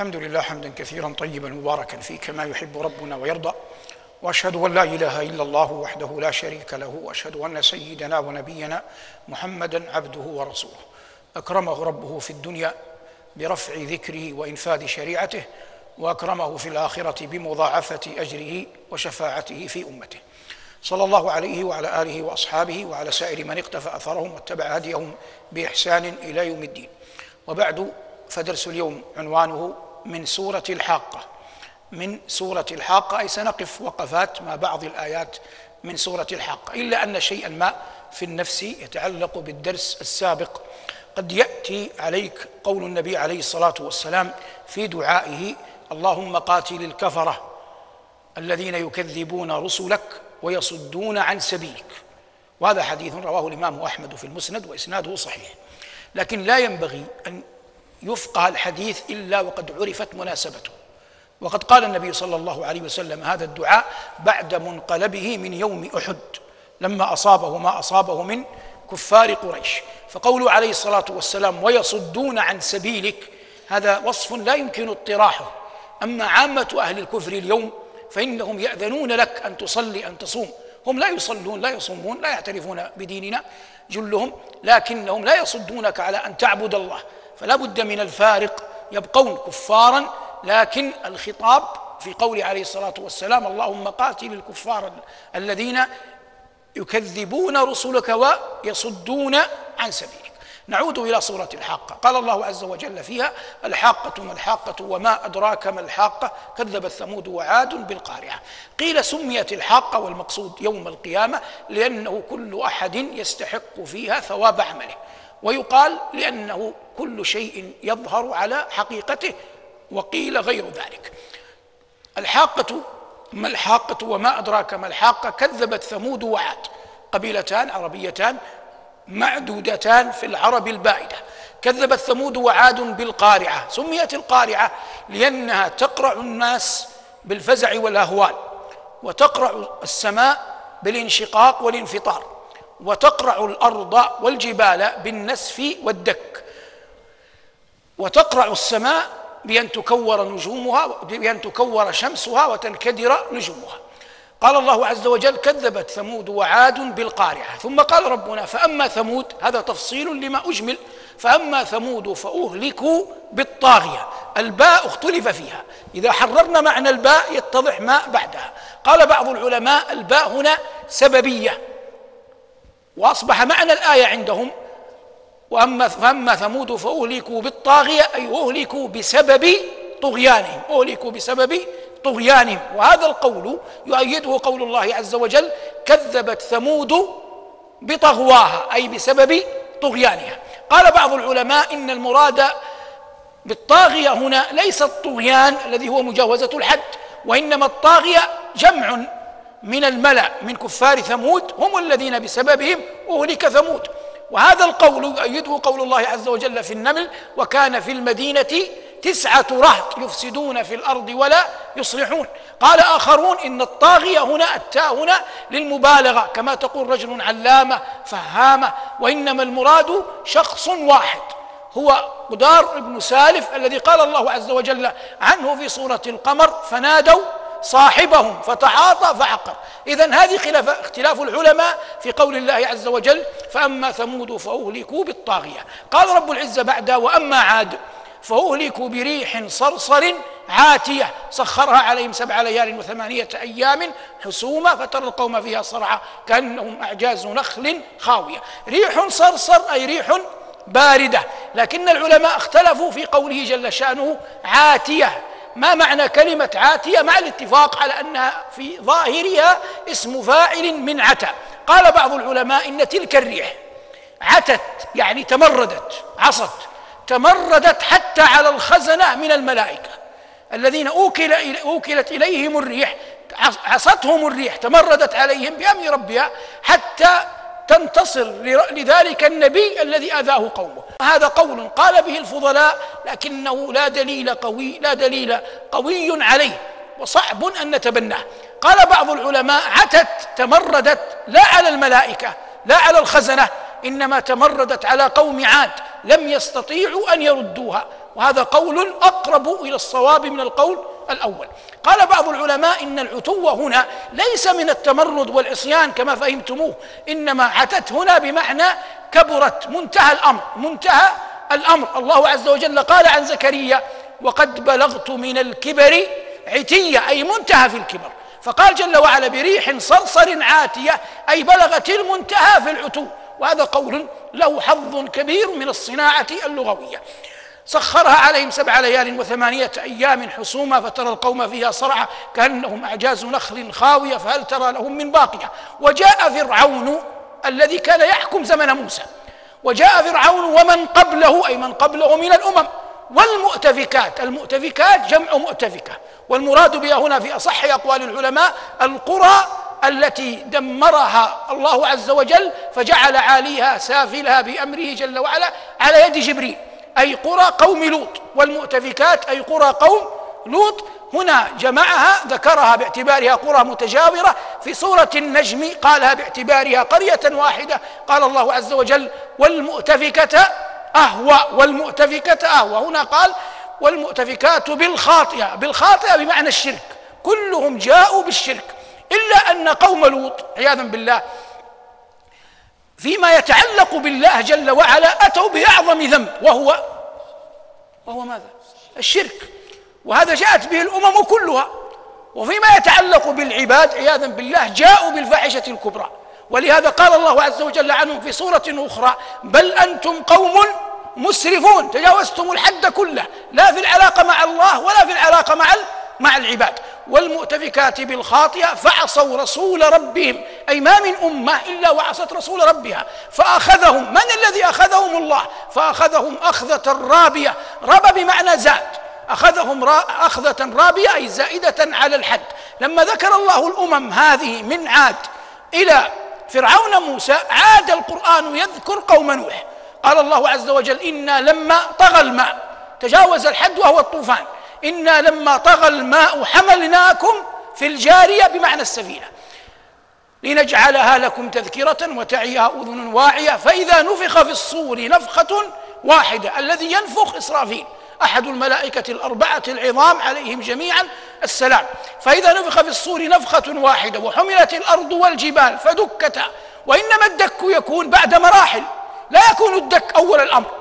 الحمد لله حمدا كثيرا طيبا مباركا فيه كما يحب ربنا ويرضى وأشهد أن لا إله إلا الله وحده لا شريك له وأشهد أن سيدنا ونبينا محمدا عبده ورسوله. أكرمه ربه في الدنيا برفع ذكره وإنفاذ شريعته وأكرمه في الآخرة بمضاعفة أجره وشفاعته في أمته. صلى الله عليه وعلى آله وأصحابه وعلى سائر من اقتفى أثرهم واتبع هديهم بإحسان إلى يوم الدين. وبعد فدرس اليوم عنوانه من سورة الحاقة. من سورة الحاقة أي سنقف وقفات مع بعض الآيات من سورة الحاقة. إلا أن شيئا ما في النفس يتعلق بالدرس السابق. قد يأتي عليك قول النبي عليه الصلاة والسلام في دعائه اللهم قاتل الكفرة الذين يكذبون رسلك ويصدون عن سبيلك. وهذا حديث رواه الإمام أحمد في المسند وإسناده صحيح. لكن لا ينبغي أن يفقه الحديث إلا وقد عرفت مناسبته. وقد قال النبي صلى الله عليه وسلم هذا الدعاء بعد منقلبه من يوم أحد لما أصابه ما أصابه من كفار قريش. فقوله عليه الصلاة والسلام ويصدون عن سبيلك هذا وصف لا يمكن اطراحه. أما عامة أهل الكفر اليوم فإنهم يأذنون لك أن تصلي أن تصوم. هم لا يصلون لا يصومون لا يعترفون بديننا جلهم لكنهم لا يصدونك على أن تعبد الله. فلا بد من الفارق يبقون كفارا لكن الخطاب في قول عليه الصلاة والسلام اللهم قاتل الكفار الذين يكذبون رسلك ويصدون عن سبيلك. نعود إلى سوره الحاقه قال الله عز وجل فيها الحاقة ما الحاقة وما أدراك ما الحاقة؟ كذبت ثمود وعاد بالقارعة. قيل سميت الحاقة والمقصود يوم القيامة لأنه كل أحد يستحق فيها ثواب عمله. ويقال لأنه كل شيء يظهر على حقيقته وقيل غير ذلك. الحاقة ما الحاقة وما أدراك ما الحاقة؟ كذبت ثمود وعاد. قبيلتان عربيتان معدودتان في العرب البائده كذبت ثمود وعاد بالقارعة. سميت القارعة لأنها تقرع الناس بالفزع والأهوال وتقرع السماء بالانشقاق والانفطار وتقرع الأرض والجبال بالنسف والدك وتقرع السماء بأن تكور نجومها بأن تكور شمسها وتنكدر نجومها. قال الله عز وجل كذبت ثمود وعاد بالقارعة. ثم قال ربنا فأما ثمود هذا تفصيل لما أجمل فأما ثمود فأهلكوا بالطاغية. الباء اختلف فيها. إذا حررنا معنى الباء يتضح ما بعدها. قال بعض العلماء الباء هنا سببية. وأصبح معنى الآية عندهم. وأما فأما ثمود فأهلكوا بالطاغية أي أهلكوا بسبب طغيانهم. أهلكوا بسبب طغيانهم وهذا القول يؤيده قول الله عز وجل كذبت ثمود بطغواها أي بسبب طغيانها. قال بعض العلماء إن المراد بالطاغية هنا ليس الطغيان الذي هو مجاوزة الحد وإنما الطاغية جمع من الملأ من كفار ثمود هم الذين بسببهم أهلك ثمود. وهذا القول يؤيده قول الله عز وجل في النمل وكان في المدينة تسعة رهط يفسدون في الأرض ولا يصلحون. قال آخرون إن الطاغية هنا التاء هنا للمبالغة. كما تقول رجل علامة فهامة. وإنما المراد شخص واحد. هو قدار بن سالف الذي قال الله عز وجل عنه في سورة القمر فنادوا صاحبهم فتعاطى فعقر. اذا هذه خلاف اختلاف العلماء في قول الله عز وجل فأما ثمود فأهلكوا بالطاغية. قال رب العزة بعد وأما عاد فأهلكوا بريح صرصر عاتية سخرها عليهم سبع ليال وثمانية أيام حسوما فترى القوم فيها صرعى كأنهم أعجاز نخل خاوية. ريح صرصر أي ريح باردة لكن العلماء اختلفوا في قوله جل شأنه عاتية. ما معنى كلمة عاتية؟ مع الاتفاق على أنها في ظاهرها اسم فاعل من عتى قال بعض العلماء إن تلك الريح عتت يعني تمردت عصت تمردت حتى على الخزنة من الملائكة. الذين أوكل أوكلت إليهم الريح عصتهم الريح تمردت عليهم بأمر ربها حتى تنتصر لذلك النبي الذي آذاه قومه. هذا قول قال به الفضلاء لكنه لا دليل قوي لا دليل قوي عليه وصعب أن نتبناه. قال بعض العلماء عتت تمردت لا على الملائكة لا على الخزنة إنما تمردت على قوم عاد. لم يستطيعوا أن يردوها وهذا قول أقرب إلى الصواب من القول الأول. قال بعض العلماء إن العتو هنا ليس من التمرد والعصيان كما فهمتموه إنما عتت هنا بمعنى كبرت منتهى الأمر منتهى الأمر. الله عز وجل قال عن زكريا وقد بلغت من الكبر عتية أي منتهى في الكبر. فقال جل وعلا بريح صرصر عاتية أي بلغت المنتهى في العتو. وهذا قول له حظ كبير من الصناعة اللغوية. سخرها عليهم سبع ليال وثمانية أيام حسوما فترى القوم فيها صرعى كأنهم أعجاز نخل خاوية فهل ترى لهم من باقية؟ وجاء فرعون الذي كان يحكم زمن موسى. وجاء فرعون ومن قبله أي من قبله من الأمم. والمؤتفكات المؤتفكات جمع مؤتفكة. والمراد بها هنا في أصح أقوال العلماء القرى التي دمرها الله عز وجل فجعل عاليها سافلها بأمره جل وعلا على يد جبريل. أي قرى قوم لوط والمؤتفكات أي قرى قوم لوط. هنا جمعها ذكرها باعتبارها قرى متجاورة في سورة النجم قالها باعتبارها قرية واحدة. قال الله عز وجل والمؤتفكة أهوى والمؤتفكة أهوى. هنا قال والمؤتفكات بالخاطئة. بالخاطئة بمعنى الشرك. كلهم جاءوا بالشرك. إلا أن قوم لوط عياذا بالله فيما يتعلق بالله جل وعلا أتوا بأعظم ذنب وهو وهو ماذا؟ الشرك. وهذا جاءت به الأمم كلها. وفيما يتعلق بالعباد عياذا بالله جاءوا بالفاحشة الكبرى. ولهذا قال الله عز وجل عنهم في سورة أخرى بل أنتم قوم مسرفون تجاوزتم الحد كله لا في العلاقة مع الله ولا في العلاقة مع مع العباد. والمؤتفكات بالخاطئة فعصوا رسول ربهم أي ما من أمة إلا وعصت رسول ربها فأخذهم من الذي أخذهم الله؟ فأخذهم أخذة رابية رب بمعنى زاد أخذهم أخذة رابية أي زائدة على الحد. لما ذكر الله الأمم هذه من عاد إلى فرعون موسى عاد القرآن يذكر قوم نوح. قال الله عز وجل إنا لما طغى الماء تجاوز الحد وهو الطوفان. إنا لما طغى الماء حملناكم في الجارية بمعنى السفينة. لنجعلها لكم تذكرة وتعيها أذن واعية. فإذا نفخ في الصور نفخة واحدة الذي ينفخ إسرافيل أحد الملائكة الأربعة العظام عليهم جميعا السلام. فإذا نفخ في الصور نفخة واحدة وحملت الأرض والجبال فدكتا. وإنما الدك يكون بعد مراحل لا يكون الدك أول الأمر.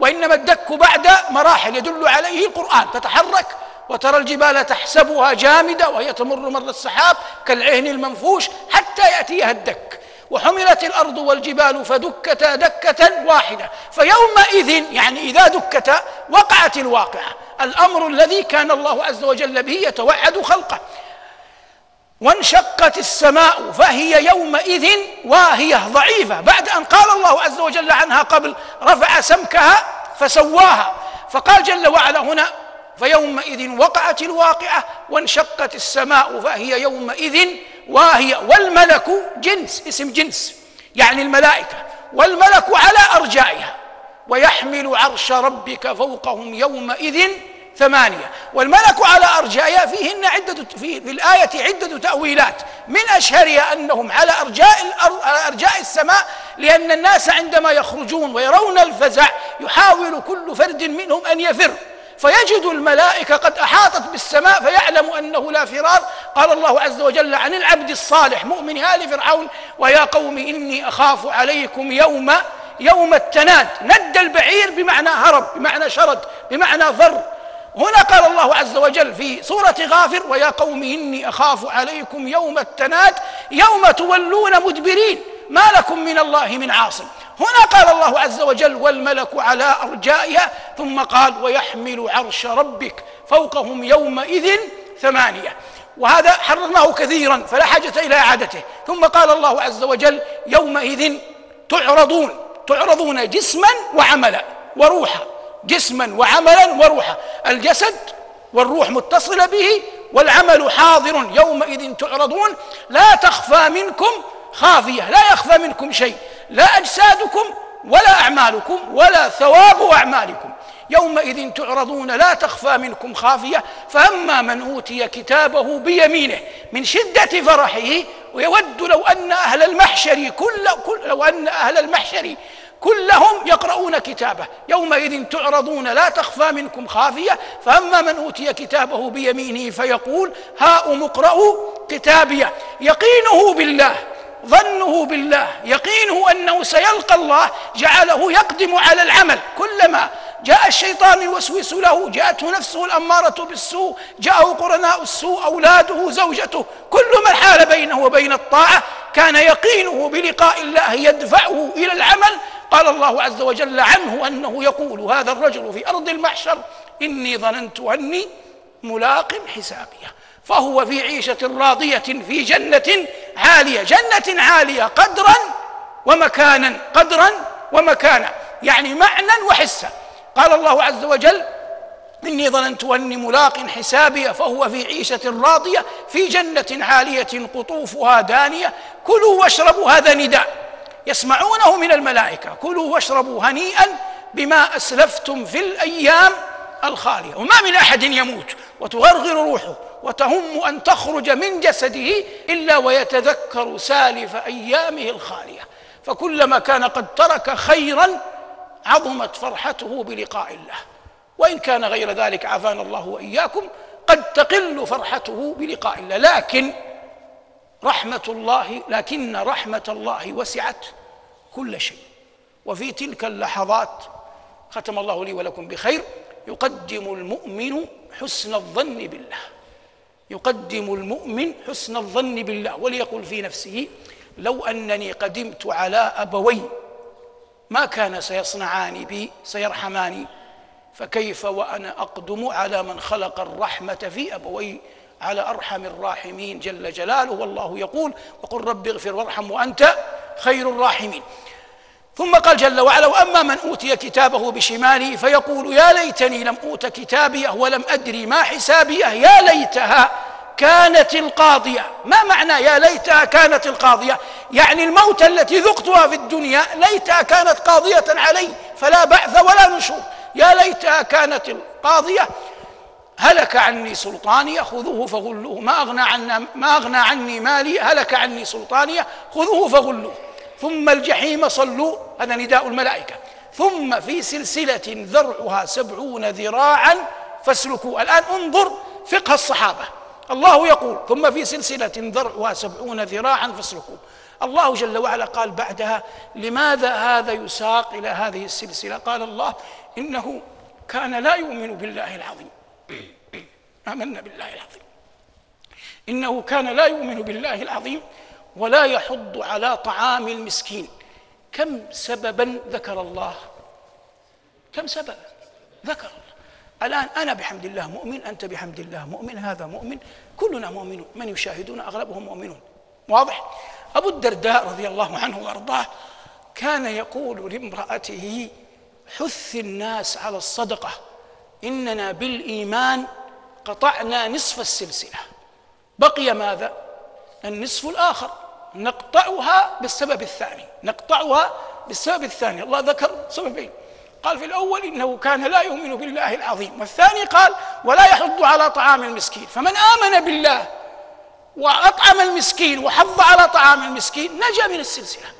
وإنما الدك بعد مراحل يدل عليه القرآن تتحرك وترى الجبال تحسبها جامدة وهي تمر مر السحاب كالعهن المنفوش حتى يأتيها الدك. وحملت الأرض والجبال فدكتا دكة واحدة. فيومئذ يعني إذا دكتا وقعت الواقعة. الأمر الذي كان الله عز وجل به يتوعد خلقه. وانشقت السماء فهي يومئذ واهية ضعيفة. بعد أن قال الله عز وجل عنها قبل رفع سمكها فسواها. فقال جل وعلا هنا فيومئذ وقعت الواقعة وانشقت السماء فهي يومئذ واهية. والملك جنس اسم جنس يعني الملائكة. والملك على أرجائها. ويحمل عرش ربك فوقهم يومئذ ثمانية. والملك على أرجائها فيهن عدة في, في الآية عدة تأويلات. من أشهرها أنهم على أرجاء الأرض على أرجاء السماء لأن الناس عندما يخرجون ويرون الفزع يحاول كل فرد منهم أن يفر. فيجد الملائكة قد أحاطت بالسماء فيعلم أنه لا فرار. قال الله عز وجل عن العبد الصالح مؤمن آل فرعون ويا قوم إني أخاف عليكم يوم يوم التناد. ند البعير بمعنى هرب بمعنى شرد بمعنى فر. هنا قال الله عز وجل في سورة غافر ويا قوم إني أخاف عليكم يوم التناد يوم تولون مدبرين ما لكم من الله من عاصم. هنا قال الله عز وجل والملك على أرجائها ثم قال ويحمل عرش ربك فوقهم يومئذ ثمانية. وهذا حررناه كثيرا فلا حاجة إلى إعادته. ثم قال الله عز وجل يومئذ تعرضون تعرضون جسما وعملا وروحا. جسما وعملا وروحا. الجسد والروح متصلة به والعمل حاضر يومئذ تعرضون. لا تخفى منكم خافية لا يخفى منكم شيء. لا أجسادكم ولا أعمالكم ولا ثواب أعمالكم. يومئذ تعرضون لا تخفى منكم خافية. فأما من أوتي كتابه بيمينه من شدة فرحه ويود لو أن أهل المحشر كل, كل لو أن أهل المحشر كلهم يقرؤون كتابه. يومئذ تعرضون لا تخفى منكم خافية. فأما من أوتي كتابه بيمينه فيقول هاؤم اقرأوا كتابيه يقينه بالله ظنه بالله يقينه أنه سيلقى الله جعله يقدم على العمل. كلما جاء الشيطان يوسوس له جاءته نفسه الأمارة بالسوء جاءه قرناء السوء أولاده زوجته كل من حال بينه وبين الطاعة كان يقينه بلقاء الله يدفعه إلى العمل. قال الله عز وجل عنه أنه يقول هذا الرجل في أرض المحشر إني ظننت أني ملاق حسابيه فهو في عيشة راضية في جنة عالية جنة عالية قدرا ومكانا قدرا ومكانا يعني معنى وحسا. قال الله عز وجل إني ظننت أني ملاق حسابي فهو في عيشة راضية في جنة عالية قطوفها دانية كلوا واشربوا هذا نداء. يسمعونه من الملائكة. كلوا واشربوا هنيئا بما أسلفتم في الأيام الخالية. وما من أحد يموت وتغرغر روحه وتهم أن تخرج من جسده إلا ويتذكر سالف أيامه الخالية. فكلما كان قد ترك خيرا عظمت فرحته بلقاء الله. وإن كان غير ذلك عافانا الله وإياكم قد تقل فرحته بلقاء الله. لكن رحمة الله لكن رحمة الله وسعت كل شيء. وفي تلك اللحظات ختم الله لي ولكم بخير. يقدم المؤمن حسن الظن بالله. يقدم المؤمن حسن الظن بالله. وليقول في نفسه لو أنني قدمت على أبوي ما كان سيصنعان بي سيرحماني فكيف وأنا أقدم على من خلق الرحمة في أبوي؟ على أرحم الراحمين جل جلاله والله يقول وقل رب اغفر وارحم وأنت خير الراحمين. ثم قال جل وعلا وأما من أوتي كتابه بشماله فيقول يا ليتني لم أوت كتابيه ولم أدري ما حسابيه يا ليتها كانت القاضية. ما معنى يا ليتها كانت القاضية؟ يعني الموت التي ذقتها في الدنيا ليتها كانت قاضية علي فلا بعث ولا نشور. يا ليتها كانت القاضية هلك عني سلطاني خذوه فغلوه. ما أغنى عنا ما أغنى عني مالي هلك عني سلطاني خذوه فغلوه. ثم الجحيم صلوا هذا نداء الملائكة. ثم في سلسلة ذرعها سبعون ذراعا فاسلكوا. الآن انظر فقه الصحابة. الله يقول ثم في سلسلة ذرعها سبعون ذراعا فاسلكوا. الله جل وعلا قال بعدها لماذا هذا يساق إلى هذه السلسلة؟ قال الله إنه كان لا يؤمن بالله العظيم. آمنا بالله العظيم. إنه كان لا يؤمن بالله العظيم ولا يحض على طعام المسكين. كم سببا ذكر الله؟ كم سببا ذكر الله. الآن أنا بحمد الله مؤمن أنت بحمد الله مؤمن هذا مؤمن كلنا مؤمنون. من يشاهدون أغلبهم مؤمنون. واضح؟ أبو الدرداء رضي الله عنه وأرضاه كان يقول لامرأته حث الناس على الصدقة. إننا بالإيمان قطعنا نصف السلسلة. بقي ماذا؟ النصف الآخر. نقطعها بالسبب الثاني. نقطعها بالسبب الثاني. الله ذكر سببين. قال في الأول إنه كان لا يؤمن بالله العظيم. والثاني قال ولا يحض على طعام المسكين. فمن آمن بالله وأطعم المسكين وحض على طعام المسكين نجا من السلسلة.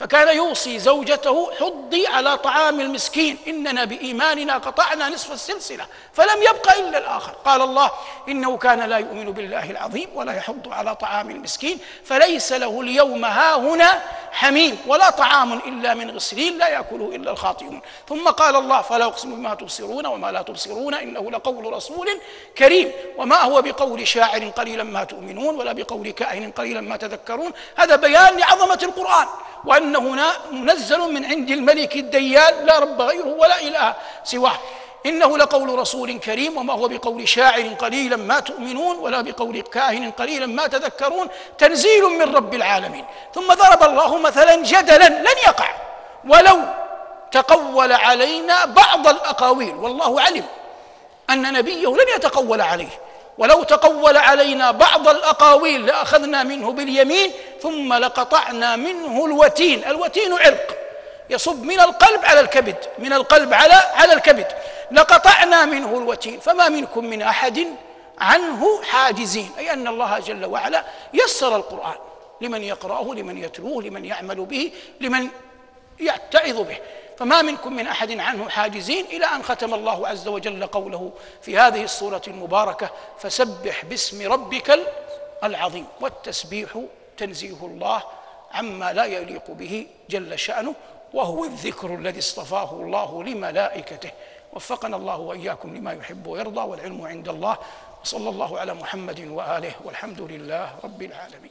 فكان يوصي زوجته حضي على طعام المسكين. إننا بإيماننا قطعنا نصف السلسلة فلم يبق إلا الآخر. قال الله إنه كان لا يؤمن بالله العظيم ولا يحض على طعام المسكين فليس له اليوم ها هنا حميم ولا طعام إلا من غسلين لا يأكله إلا الخاطئون. ثم قال الله فلا أقسم بما تبصرون وما لا تبصرون إنه لقول رسول كريم. وما هو بقول شاعر قليلا ما تؤمنون ولا بقول كاهن قليلا ما تذكرون؟ هذا بيان لعظمة القرآن. وأنه منزل من عند الملك الديان لا رب غيره ولا إله سواه. إنه لقول رسول كريم وما هو بقول شاعر قليلا ما تؤمنون ولا بقول كاهن قليلا ما تذكرون تنزيل من رب العالمين. ثم ضرب الله مثلا جدلا لن يقع ولو تقول علينا بعض الأقاويل. والله علم أن نبيه لن يتقول عليه. ولو تقول علينا بعض الأقاويل لأخذنا منه باليمين ثم لقطعنا منه الوتين. الوتين عرق يصب من القلب على الكبد من القلب على على الكبد. لقطعنا منه الوتين فما منكم من أحد عنه حاجزين. أي أن الله جل وعلا يسر القرآن لمن يقرأه لمن يتلوه لمن يعمل به لمن يتعظ به. فما منكم من أحد عنه حاجزين إلى أن ختم الله عز وجل قوله في هذه السورة المباركة فسبح باسم ربك العظيم. والتسبيح تنزيه الله عما لا يليق به جل شأنه وهو الذكر الذي اصطفاه الله لملائكته. وفقنا الله وإياكم لما يحب ويرضى والعلم عند الله. وصلى الله على محمد وآله والحمد لله رب العالمين.